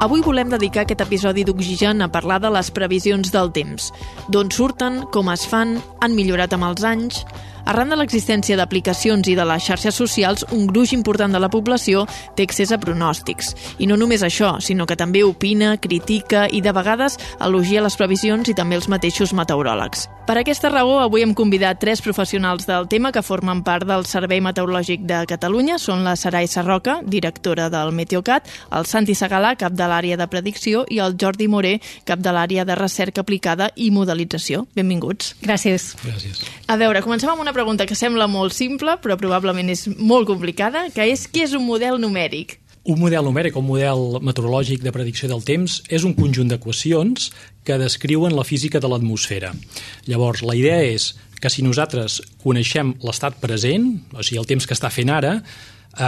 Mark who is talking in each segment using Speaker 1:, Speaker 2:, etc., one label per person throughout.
Speaker 1: Avui volem dedicar aquest episodi d'Oxigen a parlar de les previsions del temps. D'on surten, com es fan, han millorat amb els anys... Arran de l'existència d'aplicacions i de les xarxes socials, un gruix important de la població té accés a pronòstics. I no només això, sinó que també opina, critica i de vegades elogia les previsions i també els mateixos meteoròlegs. Per aquesta raó, avui hem convidat tres professionals del tema que formen part del Servei Meteorològic de Catalunya. Són la Sarai Sarroca, directora del Meteocat, el Santi Segalà, cap de l'àrea de predicció, i el Jordi Moré, cap de l'àrea de recerca aplicada i modelització. Benvinguts.
Speaker 2: Gràcies.
Speaker 3: Gràcies.
Speaker 1: A veure, comencem amb una pregunta que sembla molt simple, però probablement és molt complicada, que és què és un model numèric?
Speaker 3: Un model numèric, un model meteorològic de predicció del temps, és un conjunt d'equacions que descriuen la física de l'atmosfera. Llavors, la idea és que si nosaltres coneixem l'estat present, o sigui, el temps que està fent ara,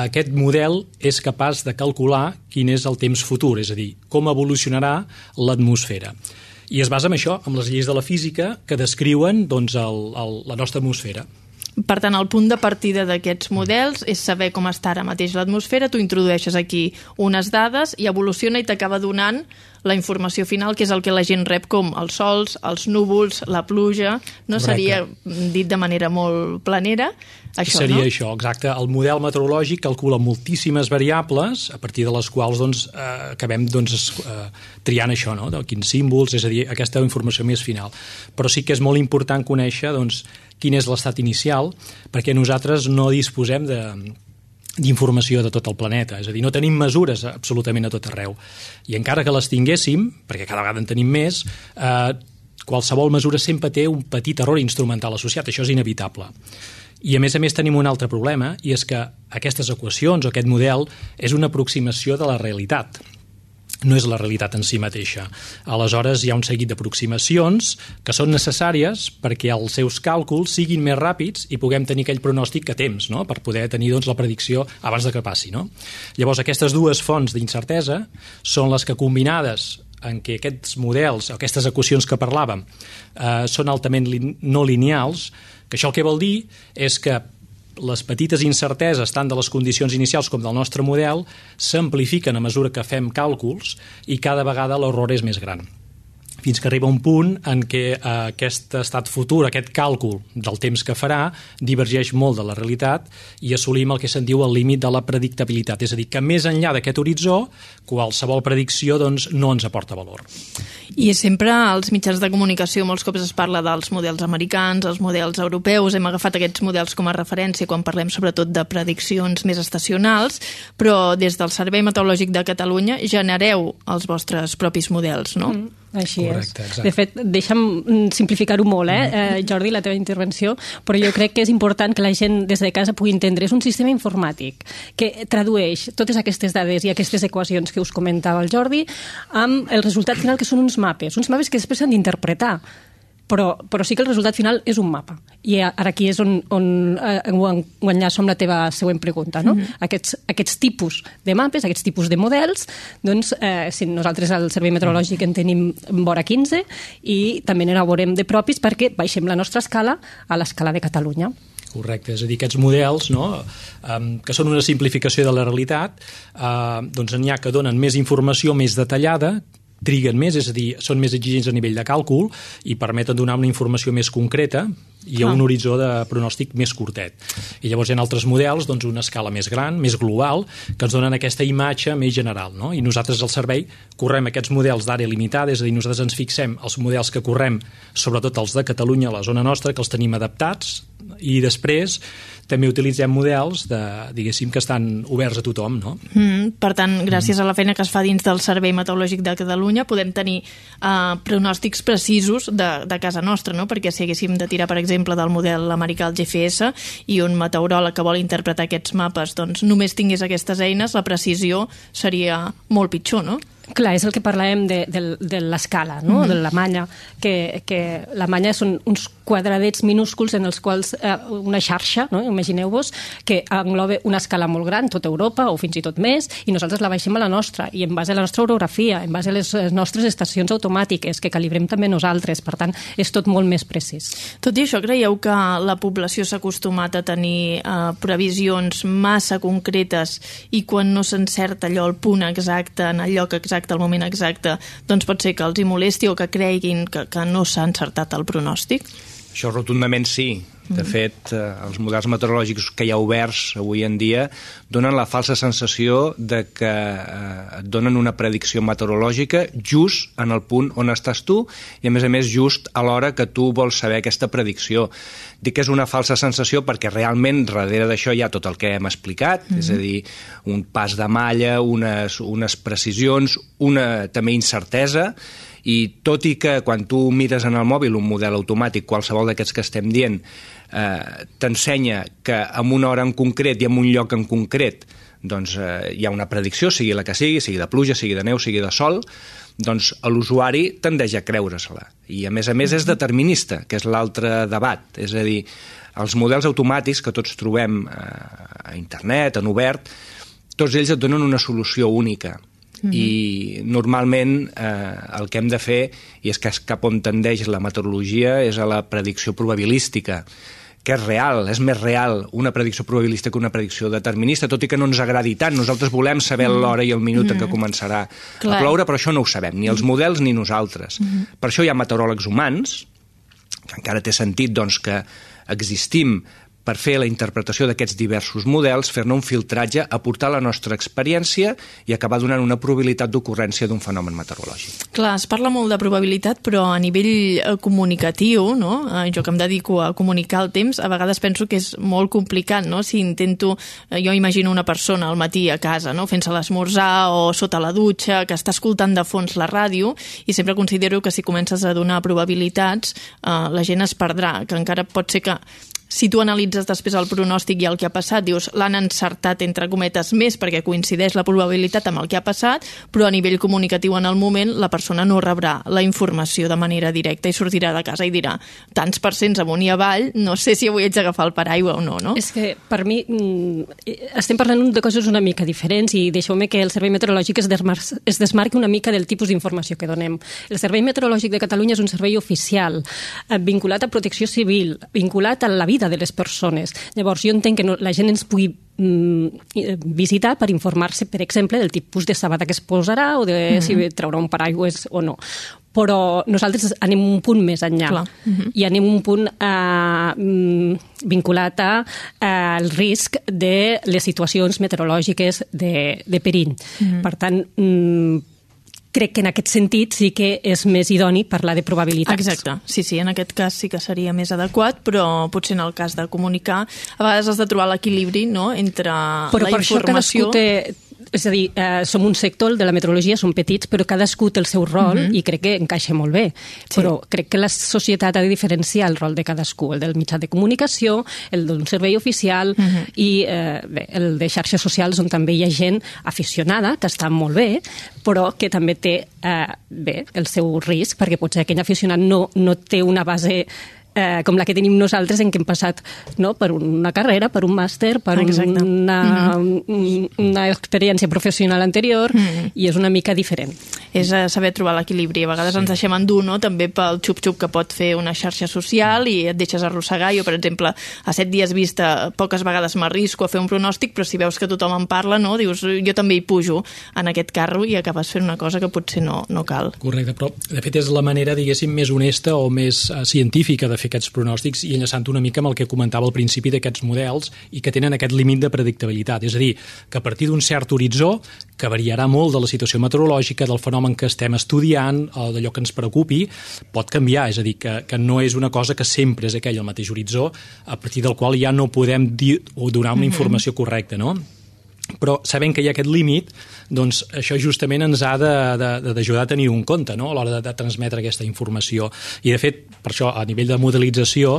Speaker 3: aquest model és capaç de calcular quin és el temps futur, és a dir, com evolucionarà l'atmosfera. I es basa en això, en les lleis de la física que descriuen doncs, el, el, la nostra atmosfera.
Speaker 1: Per tant, el punt de partida d'aquests models és saber com està ara mateix l'atmosfera, tu introdueixes aquí unes dades i evoluciona i t'acaba donant la informació final, que és el que la gent rep com els sols, els núvols, la pluja... No
Speaker 3: Correcte.
Speaker 1: seria dit de manera molt planera, això,
Speaker 3: Seria
Speaker 1: no?
Speaker 3: això, exacte. El model meteorològic calcula moltíssimes variables a partir de les quals doncs, eh, acabem doncs, es- eh, triant això, no? de quins símbols, és a dir, aquesta informació més final. Però sí que és molt important conèixer doncs, quin és l'estat inicial, perquè nosaltres no disposem de d'informació de tot el planeta, és a dir, no tenim mesures absolutament a tot arreu. I encara que les tinguéssim, perquè cada vegada en tenim més, eh, qualsevol mesura sempre té un petit error instrumental associat, això és inevitable. I a més a més tenim un altre problema, i és que aquestes equacions o aquest model és una aproximació de la realitat no és la realitat en si mateixa. Aleshores, hi ha un seguit d'aproximacions que són necessàries perquè els seus càlculs siguin més ràpids i puguem tenir aquell pronòstic a temps, no? per poder tenir doncs, la predicció abans de que passi. No? Llavors, aquestes dues fonts d'incertesa són les que combinades en què aquests models, aquestes equacions que parlàvem, eh, són altament lin no lineals, que això el que vol dir és que les petites incerteses tant de les condicions inicials com del nostre model s'amplifiquen a mesura que fem càlculs i cada vegada l'error és més gran fins que arriba un punt en què eh, aquest estat futur, aquest càlcul del temps que farà, divergeix molt de la realitat i assolim el que se'n diu el límit de la predictabilitat. És a dir, que més enllà d'aquest horitzó, qualsevol predicció doncs, no ens aporta valor.
Speaker 1: I sempre als mitjans de comunicació molts cops es parla dels models americans, els models europeus, hem agafat aquests models com a referència quan parlem sobretot de prediccions més estacionals, però des del Servei Meteorològic de Catalunya genereu els vostres propis models, no? Mm.
Speaker 2: Així
Speaker 3: Correcte,
Speaker 2: és.
Speaker 3: exacte.
Speaker 2: De fet, deixa'm mm, simplificar-ho molt, eh, eh, Jordi, la teva intervenció, però jo crec que és important que la gent des de casa pugui entendre. És un sistema informàtic que tradueix totes aquestes dades i aquestes equacions que us comentava el Jordi amb el resultat final, que són uns mapes. Uns mapes que després s'han d'interpretar però, però sí que el resultat final és un mapa. I ara aquí és on, on eh, enllaço amb la teva següent pregunta. No? Mm -hmm. aquests, aquests tipus de mapes, aquests tipus de models, doncs, eh, si nosaltres al Servei Meteorològic en tenim vora 15 i també n'elaborem de propis perquè baixem la nostra escala a l'escala de Catalunya.
Speaker 3: Correcte, és a dir, aquests models, no, um, que són una simplificació de la realitat, uh, doncs n'hi ha que donen més informació més detallada, triguen més, és a dir, són més exigents a nivell de càlcul i permeten donar una informació més concreta i a un horitzó de pronòstic més curtet. I llavors hi ha altres models, doncs una escala més gran, més global, que ens donen aquesta imatge més general. No? I nosaltres al servei correm aquests models d'àrea limitada, és a dir, nosaltres ens fixem els models que correm, sobretot els de Catalunya, a la zona nostra, que els tenim adaptats, i després també utilitzem models de, diguéssim, que estan oberts a tothom, no?
Speaker 1: Mm, per tant, gràcies a la feina que es fa dins del Servei Meteorològic de Catalunya podem tenir uh, pronòstics precisos de, de casa nostra, no? perquè si haguéssim de tirar, per exemple, exemple, del model americà, el GFS, i un meteoròleg que vol interpretar aquests mapes doncs, només tingués aquestes eines, la precisió seria molt pitjor, no?
Speaker 2: Clar, és el que parlàvem de, de, de l'escala, no? Mm -hmm. de la manya, que, que la manya són uns quadradets minúsculs en els quals eh, una xarxa, no? imagineu-vos, que engloba una escala molt gran, tota Europa, o fins i tot més, i nosaltres la baixem a la nostra, i en base a la nostra orografia, en base a les, les nostres estacions automàtiques, que calibrem també nosaltres, per tant, és tot molt més precís.
Speaker 1: Tot i això, creieu que la població s'ha acostumat a tenir eh, previsions massa concretes i quan no s'encerta allò al punt exacte, en el lloc exacte, exacte, al moment exacte, doncs pot ser que els hi molesti o que creguin que, que no s'ha encertat el pronòstic?
Speaker 4: Això rotundament sí. De fet, eh, els models meteorològics que hi ha oberts avui en dia donen la falsa sensació de que eh, et donen una predicció meteorològica just en el punt on estàs tu i, a més a més, just a l'hora que tu vols saber aquesta predicció. Dic que és una falsa sensació perquè realment darrere d'això hi ha tot el que hem explicat, mm -hmm. és a dir, un pas de malla, unes, unes precisions, una també incertesa, i tot i que quan tu mires en el mòbil un model automàtic, qualsevol d'aquests que estem dient, eh, t'ensenya que en una hora en concret i en un lloc en concret doncs, eh, hi ha una predicció, sigui la que sigui, sigui de pluja, sigui de neu, sigui de sol, doncs l'usuari tendeix a creure-se-la. I a més a més és determinista, que és l'altre debat. És a dir, els models automàtics que tots trobem eh, a internet, en obert, tots ells et donen una solució única -huh. Mhm. i normalment eh, el que hem de fer, i és que és cap on tendeix la meteorologia, és a la predicció probabilística que és real, és més real una predicció probabilística que una predicció determinista, tot i que no ens agradi tant. Nosaltres volem saber mm. l'hora i el minut mm. en què començarà Clar. a ploure, però això no ho sabem, ni els models ni nosaltres. Mm. Per això hi ha meteoròlegs humans, que encara té sentit doncs, que existim per fer la interpretació d'aquests diversos models, fer-ne un filtratge, aportar la nostra experiència i acabar donant una probabilitat d'ocurrència d'un fenomen meteorològic.
Speaker 1: Clar, es parla molt de probabilitat, però a nivell eh, comunicatiu, no? Eh, jo que em dedico a comunicar el temps, a vegades penso que és molt complicat, no? Si intento, eh, jo imagino una persona al matí a casa, no? fent-se l'esmorzar o sota la dutxa, que està escoltant de fons la ràdio, i sempre considero que si comences a donar probabilitats, eh, la gent es perdrà, que encara pot ser que si tu analitzes després el pronòstic i el que ha passat, dius l'han encertat entre cometes més perquè coincideix la probabilitat amb el que ha passat, però a nivell comunicatiu en el moment la persona no rebrà la informació de manera directa i sortirà de casa i dirà tants percents amunt i avall, no sé si avui haig d'agafar el paraigua o no, no?
Speaker 2: És que per mi mm, estem parlant de coses una mica diferents i deixeu-me que el Servei Meteorològic es, desmar es desmarqui una mica del tipus d'informació que donem. El Servei Meteorològic de Catalunya és un servei oficial eh, vinculat a protecció civil, vinculat a la vida vida de les persones. Llavors, jo entenc que no, la gent ens pugui mm, visitar per informar-se, per exemple, del tipus de sabata que es posarà o de mm -hmm. si traurà un paraigües o no. Però nosaltres anem un punt més enllà Clar. Mm -hmm. i anem un punt eh, vinculat a, al risc de les situacions meteorològiques de, de perill. Mm -hmm. Per tant, mm, crec que en aquest sentit sí que és més idoni parlar de probabilitats.
Speaker 1: Exacte, sí, sí, en aquest cas sí que seria més adequat, però potser en el cas de comunicar, a vegades has de trobar l'equilibri no? entre
Speaker 2: però
Speaker 1: la
Speaker 2: per
Speaker 1: informació...
Speaker 2: Això té, és a dir, eh, som un sector de la meteorologia, som petits, però cadascú té el seu rol mm -hmm. i crec que encaixa molt bé. Sí. Però crec que la societat ha de diferenciar el rol de cadascú, el del mitjà de comunicació, el d'un servei oficial mm -hmm. i eh, bé, el de xarxes socials on també hi ha gent aficionada, que està molt bé, però que també té eh, bé, el seu risc, perquè potser aquell aficionat no, no té una base eh, com la que tenim nosaltres en què hem passat no? per una carrera, per un màster, per Exacte. una, mm -hmm. una experiència professional anterior mm -hmm. i és una mica diferent.
Speaker 1: És eh, saber trobar l'equilibri. A vegades sí. ens deixem endur no? també pel xup-xup que pot fer una xarxa social i et deixes arrossegar. Jo, per exemple, a set dies vista poques vegades m'arrisco a fer un pronòstic, però si veus que tothom en parla, no? dius jo també hi pujo en aquest carro i acabes fent una cosa que potser no, no cal.
Speaker 3: Correcte, però de fet és la manera, diguéssim, més honesta o més uh, científica de fer aquests pronòstics i enllaçant una mica amb el que comentava al principi d'aquests models i que tenen aquest límit de predictabilitat. És a dir, que a partir d'un cert horitzó, que variarà molt de la situació meteorològica, del fenomen que estem estudiant, o d'allò que ens preocupi, pot canviar. És a dir, que, que no és una cosa que sempre és aquell el mateix horitzó, a partir del qual ja no podem dir o donar una informació correcta, no? Però sabent que hi ha aquest límit, doncs això justament ens ha d'ajudar a tenir un compte no? a l'hora de, de transmetre aquesta informació. I, de fet, per això, a nivell de modelització,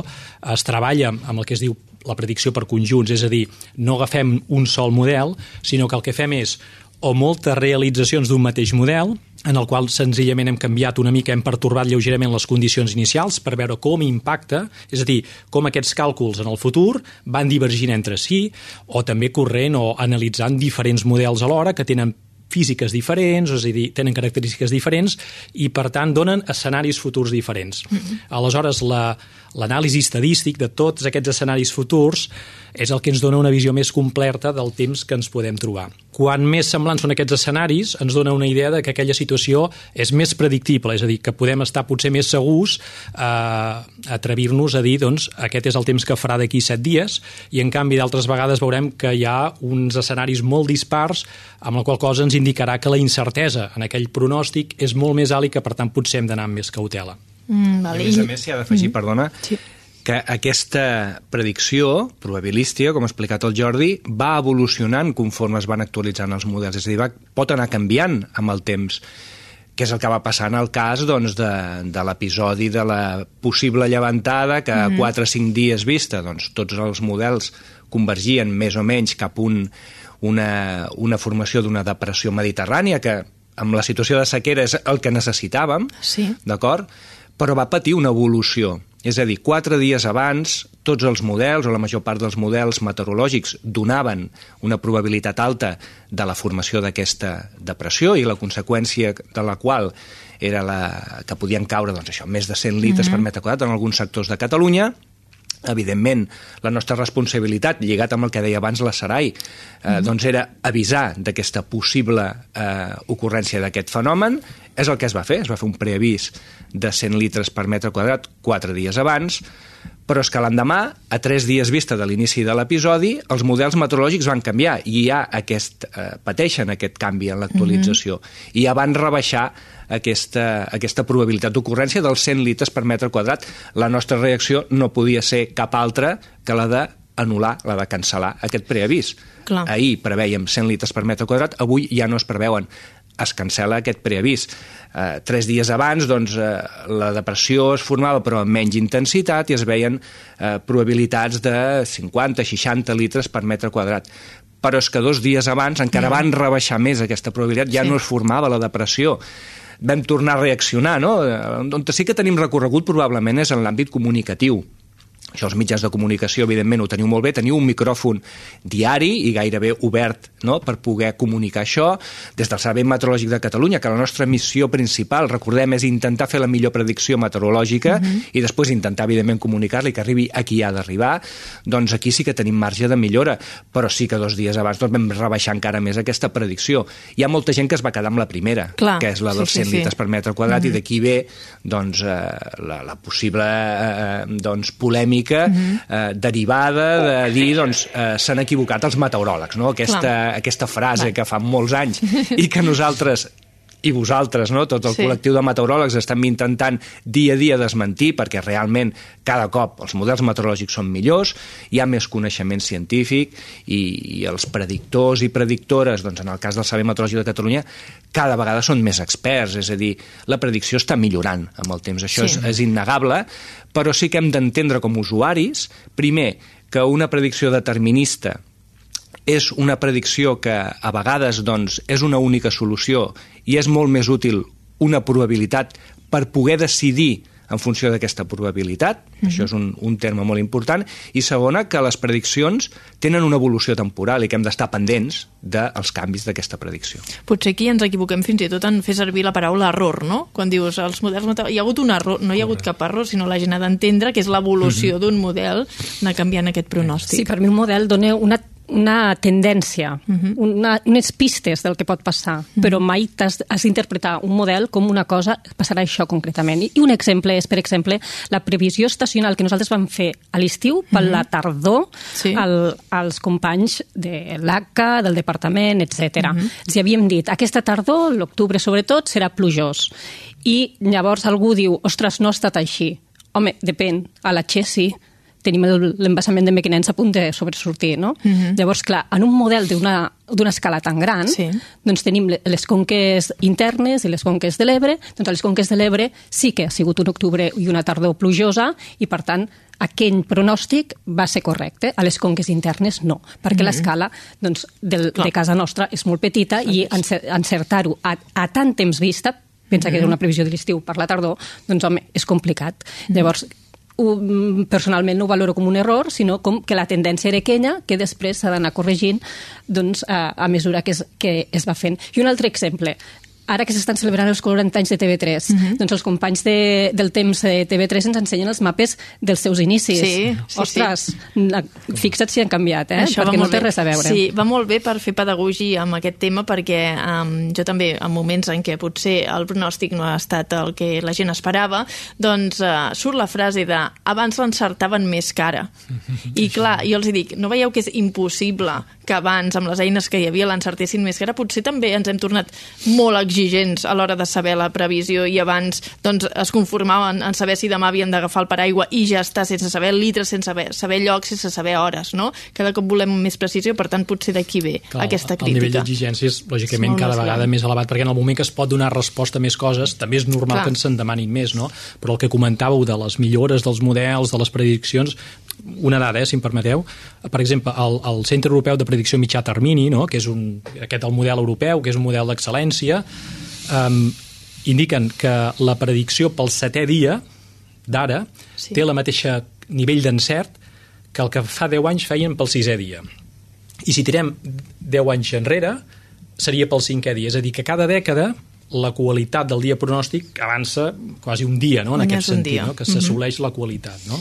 Speaker 3: es treballa amb el que es diu la predicció per conjunts, és a dir, no agafem un sol model, sinó que el que fem és o moltes realitzacions d'un mateix model, en el qual senzillament hem canviat una mica, hem pertorbat lleugerament les condicions inicials per veure com impacta, és a dir, com aquests càlculs en el futur van divergint entre si, o també corrent o analitzant diferents models alhora que tenen físiques diferents, és a dir, tenen característiques diferents i, per tant, donen escenaris futurs diferents. Mm -hmm. Aleshores, l'anàlisi la, estadístic de tots aquests escenaris futurs és el que ens dona una visió més completa del temps que ens podem trobar. Quan més semblants són aquests escenaris, ens dona una idea de que aquella situació és més predictible, és a dir, que podem estar potser més segurs a eh, atrevir-nos a dir doncs, aquest és el temps que farà d'aquí set dies i, en canvi, d'altres vegades veurem que hi ha uns escenaris molt dispars amb la qual cosa ens indicarà que la incertesa en aquell pronòstic és molt més alt i que, per tant, potser hem d'anar amb més cautela.
Speaker 4: Mm, vale. A més a més, s'hi ha d'afegir, mm. perdona, sí. Que aquesta predicció probabilística, com ha explicat el Jordi, va evolucionant conforme es van actualitzant els models, és a dir, va, pot anar canviant amb el temps que és el que va passar en el cas doncs, de, de l'episodi de la possible llevantada que a mm -hmm. 4 o 5 dies vista doncs, tots els models convergien més o menys cap un, una, una formació d'una depressió mediterrània que amb la situació de sequera és el que necessitàvem,
Speaker 1: sí.
Speaker 4: d'acord? Però va patir una evolució. És a dir, quatre dies abans, tots els models, o la major part dels models meteorològics, donaven una probabilitat alta de la formació d'aquesta depressió i la conseqüència de la qual era la, que podien caure doncs, això, més de 100 litres mm -hmm. per metre quadrat en alguns sectors de Catalunya, evidentment, la nostra responsabilitat, lligat amb el que deia abans la Sarai, eh, mm -hmm. doncs era avisar d'aquesta possible eh, ocurrència d'aquest fenomen. És el que es va fer, es va fer un preavís de 100 litres per metre quadrat quatre dies abans, però és que l'endemà, a tres dies vista de l'inici de l'episodi, els models meteorològics van canviar i ja aquest, eh, pateixen aquest canvi en l'actualització. Mm -hmm. I ja van rebaixar aquesta, aquesta probabilitat d'ocurrència dels 100 litres per metre quadrat. La nostra reacció no podia ser cap altra que la de anul·lar, la de cancel·lar aquest preavís.
Speaker 1: Clar.
Speaker 4: Ahir preveiem 100 litres per metre quadrat, avui ja no es preveuen es cancela aquest preavís. Eh, tres dies abans doncs, eh, la depressió es formava però amb menys intensitat i es veien eh, probabilitats de 50-60 litres per metre quadrat però és que dos dies abans encara van rebaixar més aquesta probabilitat, ja sí. no es formava la depressió vam tornar a reaccionar, no? On sí que tenim recorregut probablement és en l'àmbit comunicatiu això els mitjans de comunicació, evidentment, ho teniu molt bé, teniu un micròfon diari i gairebé obert no?, per poder comunicar això. Des del Servei Meteorològic de Catalunya, que la nostra missió principal, recordem, és intentar fer la millor predicció meteorològica uh mhm. -huh. i després intentar, evidentment, comunicar-li que arribi a qui ha d'arribar, doncs aquí sí que tenim marge de millora, però sí que dos dies abans doncs, vam rebaixar encara més aquesta predicció. Hi ha molta gent que es va quedar amb la primera,
Speaker 1: Clar,
Speaker 4: que és la dels sí, 100 sí, litres sí. per metre quadrat, uh -huh. i mhm. d'aquí ve doncs, eh, la, la possible eh, doncs, polèmica mica uh -huh. eh, derivada de dir doncs, eh, s'han equivocat els meteoròlegs, no? aquesta, aquesta frase Va. que fa molts anys i que nosaltres i vosaltres, no? tot el sí. col·lectiu de meteoròlegs estem intentant dia a dia desmentir perquè realment cada cop els models meteorològics són millors, hi ha més coneixement científic i, i els predictors i predictores, doncs en el cas del Servei Meteorològic de Catalunya, cada vegada són més experts, és a dir, la predicció està millorant amb el temps, això sí. és, és innegable, però sí que hem d'entendre com usuaris, primer, que una predicció determinista és una predicció que a vegades doncs, és una única solució i és molt més útil una probabilitat per poder decidir en funció d'aquesta probabilitat, mm -hmm. això és un, un terme molt important, i segona, que les prediccions tenen una evolució temporal i que hem d'estar pendents dels canvis d'aquesta predicció.
Speaker 1: Potser aquí ens equivoquem fins i tot en fer servir la paraula error, no? Quan dius els models... Hi ha hagut un error, no hi ha hagut cap error, sinó la gent ha d'entendre que és l'evolució mm -hmm. d'un model anar canviant aquest pronòstic.
Speaker 2: Sí, per mi un model dona una una tendència, uh -huh. una, unes pistes del que pot passar, uh -huh. però mai has, has d'interpretar un model com una cosa, passarà això concretament. I, I un exemple és, per exemple, la previsió estacional que nosaltres vam fer a l'estiu, per uh -huh. la tardor, sí. al, als companys de l'ACA, del departament, etc. Uh -huh. Els havíem dit, aquesta tardor, l'octubre sobretot, serà plujós. I llavors algú diu, ostres, no ha estat així. Home, depèn, a la Che sí, tenim l'embassament de Mequinensa a punt de sobresortir, no? Llavors, clar, en un model d'una d'una escala tan gran,
Speaker 1: Sí.
Speaker 2: doncs tenim le- les conques internes i les conques de l'Ebre. Doncs a les conques de l'Ebre sí que ha sigut un octubre i una tardor plujosa i, per tant, aquell pronòstic va ser correcte. A les conques internes no, perquè l'escala doncs, del, de casa nostra és molt petita i encer- encertar-ho a, a tant temps vista pensa que és una previsió de l'estiu per la tardor, doncs home, és complicat. Llavors, ho, mm, personalment no ho valoro com un error, sinó com que la tendència era aquella que després s'ha d'anar corregint doncs, a, a mesura que es, que es va fent. I un altre exemple, ara que s'estan celebrant els 40 anys de TV3, doncs els companys de, del temps de TV3 ens ensenyen els mapes dels seus inicis.
Speaker 1: Sí, sí,
Speaker 2: Ostres, na- fixa't si han canviat, eh?
Speaker 1: Això
Speaker 2: perquè no té
Speaker 1: bé.
Speaker 2: res a veure.
Speaker 1: Sí, va molt bé per fer pedagogia amb aquest tema perquè um, jo també, en moments en què potser el pronòstic no ha estat el que la gent esperava, doncs uh, surt la frase de abans l'encertaven més cara. I clar, jo els dic, no veieu que és impossible que abans, amb les eines que hi havia, l'encertessin més cara? Potser també ens hem tornat molt exigents a l'hora de saber la previsió i abans doncs, es conformaven en saber si demà havien d'agafar el paraigua i ja està, sense saber litres, sense saber, saber llocs, sense saber hores, no? Cada cop volem més precisió, per tant, potser d'aquí ve
Speaker 3: Clar,
Speaker 1: aquesta
Speaker 3: El nivell
Speaker 1: crítica.
Speaker 3: d'exigència és, lògicament, cada vegada més elevat, perquè en el moment que es pot donar resposta a més coses, també és normal
Speaker 1: Clar.
Speaker 3: que ens se'n demanin més, no? Però el que comentàveu de les millores dels models, de les prediccions, una dada, eh, si em permeteu. Per exemple, el, el Centre Europeu de Predicció Mitjà Termini, no? que és un, aquest el model europeu, que és un model d'excel·lència, um, indiquen que la predicció pel setè dia d'ara
Speaker 1: Sí.
Speaker 3: sí. té la mateixa nivell d'encert que el que fa 10 anys feien pel sisè dia. I si tirem 10 anys enrere, seria pel cinquè dia. És a dir, que cada dècada la qualitat del dia pronòstic avança quasi un dia, no? en aquest sentit,
Speaker 1: dia.
Speaker 3: no? que s'assoleix la qualitat. No?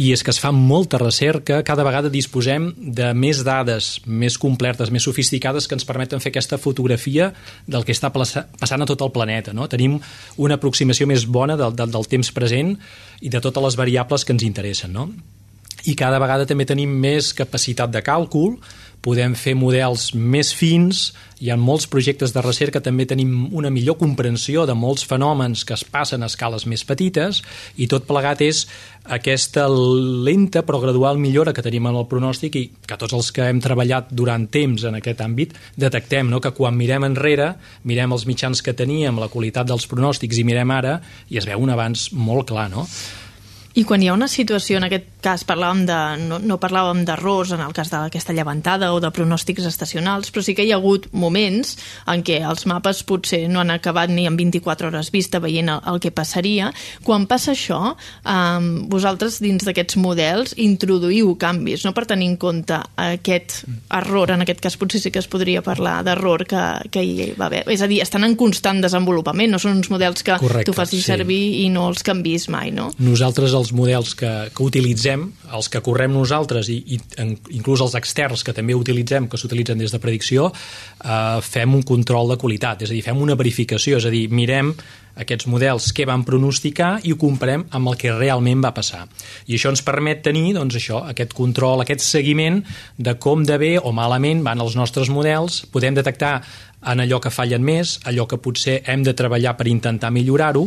Speaker 3: I és que es fa molta recerca, cada vegada disposem de més dades, més completes, més sofisticades, que ens permeten fer aquesta fotografia del que està passant a tot el planeta. No? Tenim una aproximació més bona del, del, del temps present i de totes les variables que ens interessen. No? i cada vegada també tenim més capacitat de càlcul, podem fer models més fins, hi ha molts projectes de recerca, també tenim una millor comprensió de molts fenòmens que es passen a escales més petites, i tot plegat és aquesta lenta però gradual millora que tenim en el pronòstic i que tots els que hem treballat durant temps en aquest àmbit detectem no? que quan mirem enrere, mirem els mitjans que teníem, la qualitat dels pronòstics i mirem ara, i es veu un avanç molt clar, no?
Speaker 1: I quan hi ha una situació, en aquest cas parlàvem de, no, no parlàvem d'errors en el cas d'aquesta llevantada o de pronòstics estacionals, però sí que hi ha hagut moments en què els mapes potser no han acabat ni en 24 hores vista veient el, el que passaria. Quan passa això, um, vosaltres dins d'aquests models introduïu canvis, no per tenir en compte aquest error, en aquest cas potser sí que es podria parlar d'error que, que hi va haver. És a dir, estan en constant desenvolupament, no són uns models que
Speaker 3: Correcte,
Speaker 1: tu facis
Speaker 3: sí.
Speaker 1: servir i no els canvis mai, no?
Speaker 3: Nosaltres els models que, que utilitzem, els que correm nosaltres i, i inclús els externs que també utilitzem, que s'utilitzen des de predicció, eh, fem un control de qualitat, és a dir, fem una verificació, és a dir, mirem aquests models que van pronosticar i ho comparem amb el que realment va passar. I això ens permet tenir doncs, això, aquest control, aquest seguiment de com de bé o malament van els nostres models, podem detectar en allò que fallen més, allò que potser hem de treballar per intentar millorar-ho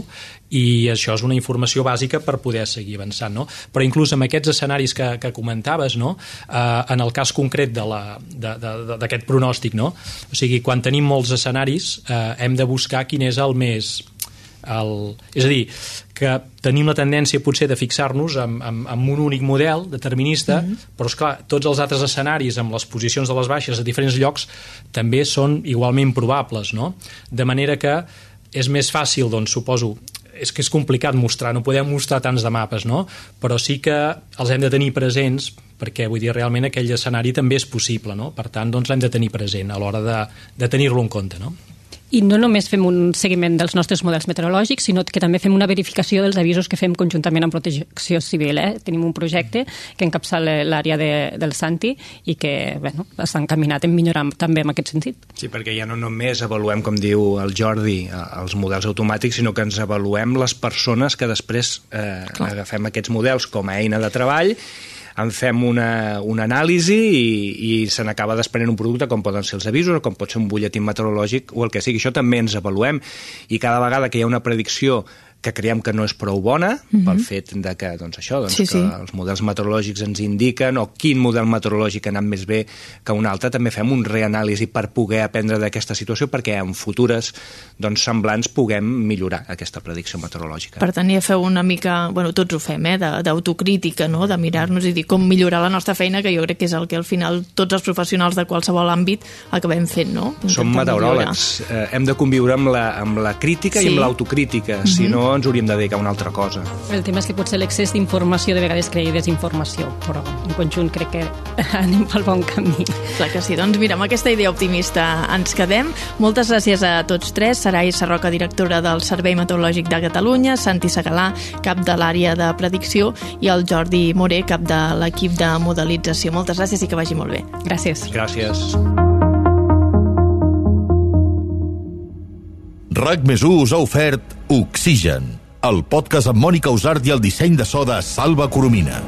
Speaker 3: i això és una informació bàsica per poder seguir avançant. No? Però inclús amb aquests escenaris que, que comentaves, no? eh, en el cas concret d'aquest pronòstic, no? o sigui, quan tenim molts escenaris eh, hem de buscar quin és el més el, és a dir, que tenim la tendència potser de fixar-nos en, en, en un únic model determinista, mm -hmm. però és clar, tots els altres escenaris amb les posicions de les baixes a diferents llocs també són igualment probables, no? De manera que és més fàcil, doncs, suposo, és que és complicat mostrar, no podem mostrar tants de mapes, no? Però sí que els hem de tenir presents perquè vull dir, realment aquell escenari també és possible, no? Per tant, doncs l'hem de tenir present a l'hora de, de tenir-lo en compte, no?
Speaker 2: I no només fem un seguiment dels nostres models meteorològics, sinó que també fem una verificació dels avisos que fem conjuntament amb Protecció Civil. Eh? Tenim un projecte que encapçala l'àrea de, del Santi i que bueno, està encaminat en millorar també en aquest sentit.
Speaker 4: Sí, perquè ja no només avaluem, com diu el Jordi, eh, els models automàtics, sinó que ens avaluem les persones que després eh, agafem aquests models com a eina de treball en fem una, una anàlisi i, i se n'acaba desprenent un producte com poden ser els avisos o com pot ser un butlletí meteorològic o el que sigui. Això també ens avaluem i cada vegada que hi ha una predicció que creiem que no és prou bona, mm -hmm. pel fet de que, doncs això, doncs,
Speaker 1: Sí,
Speaker 4: sí,
Speaker 1: sí.
Speaker 4: que els models meteorològics ens indiquen o quin model meteorològic ha anat més bé que un altre. També fem un reanàlisi per poder aprendre d'aquesta situació perquè en futures doncs, semblants puguem millorar aquesta predicció meteorològica.
Speaker 1: Per tant, ja feu una mica... Bueno, tots ho fem, eh? D'autocrítica, no? De mirar-nos i dir com millorar la nostra feina, que jo crec que és el que al final tots els professionals de qualsevol àmbit acabem fent, no?
Speaker 4: Som meteoròlegs, eh, hem de conviure amb la, amb la crítica
Speaker 1: Sí.
Speaker 4: i amb l'autocrítica, mm -hmm. si no ens hauríem de dedicar a una altra cosa.
Speaker 2: El tema és que potser l'excés d'informació de vegades crea desinformació, però en conjunt crec que anem pel bon camí.
Speaker 1: Clar que sí, doncs mira, amb aquesta idea optimista ens quedem. Moltes gràcies a tots tres. Sarai Sarroca, directora del Servei Meteorològic de Catalunya, Santi Segalà, cap de l'àrea de predicció, i el Jordi Moré, cap de l'equip de modelització. Moltes gràcies i que vagi molt bé.
Speaker 2: Gràcies.
Speaker 4: Gràcies.
Speaker 5: RAC més us ha ofert Oxigen, el podcast amb Mònica Usart i el disseny de so de Salva Coromina.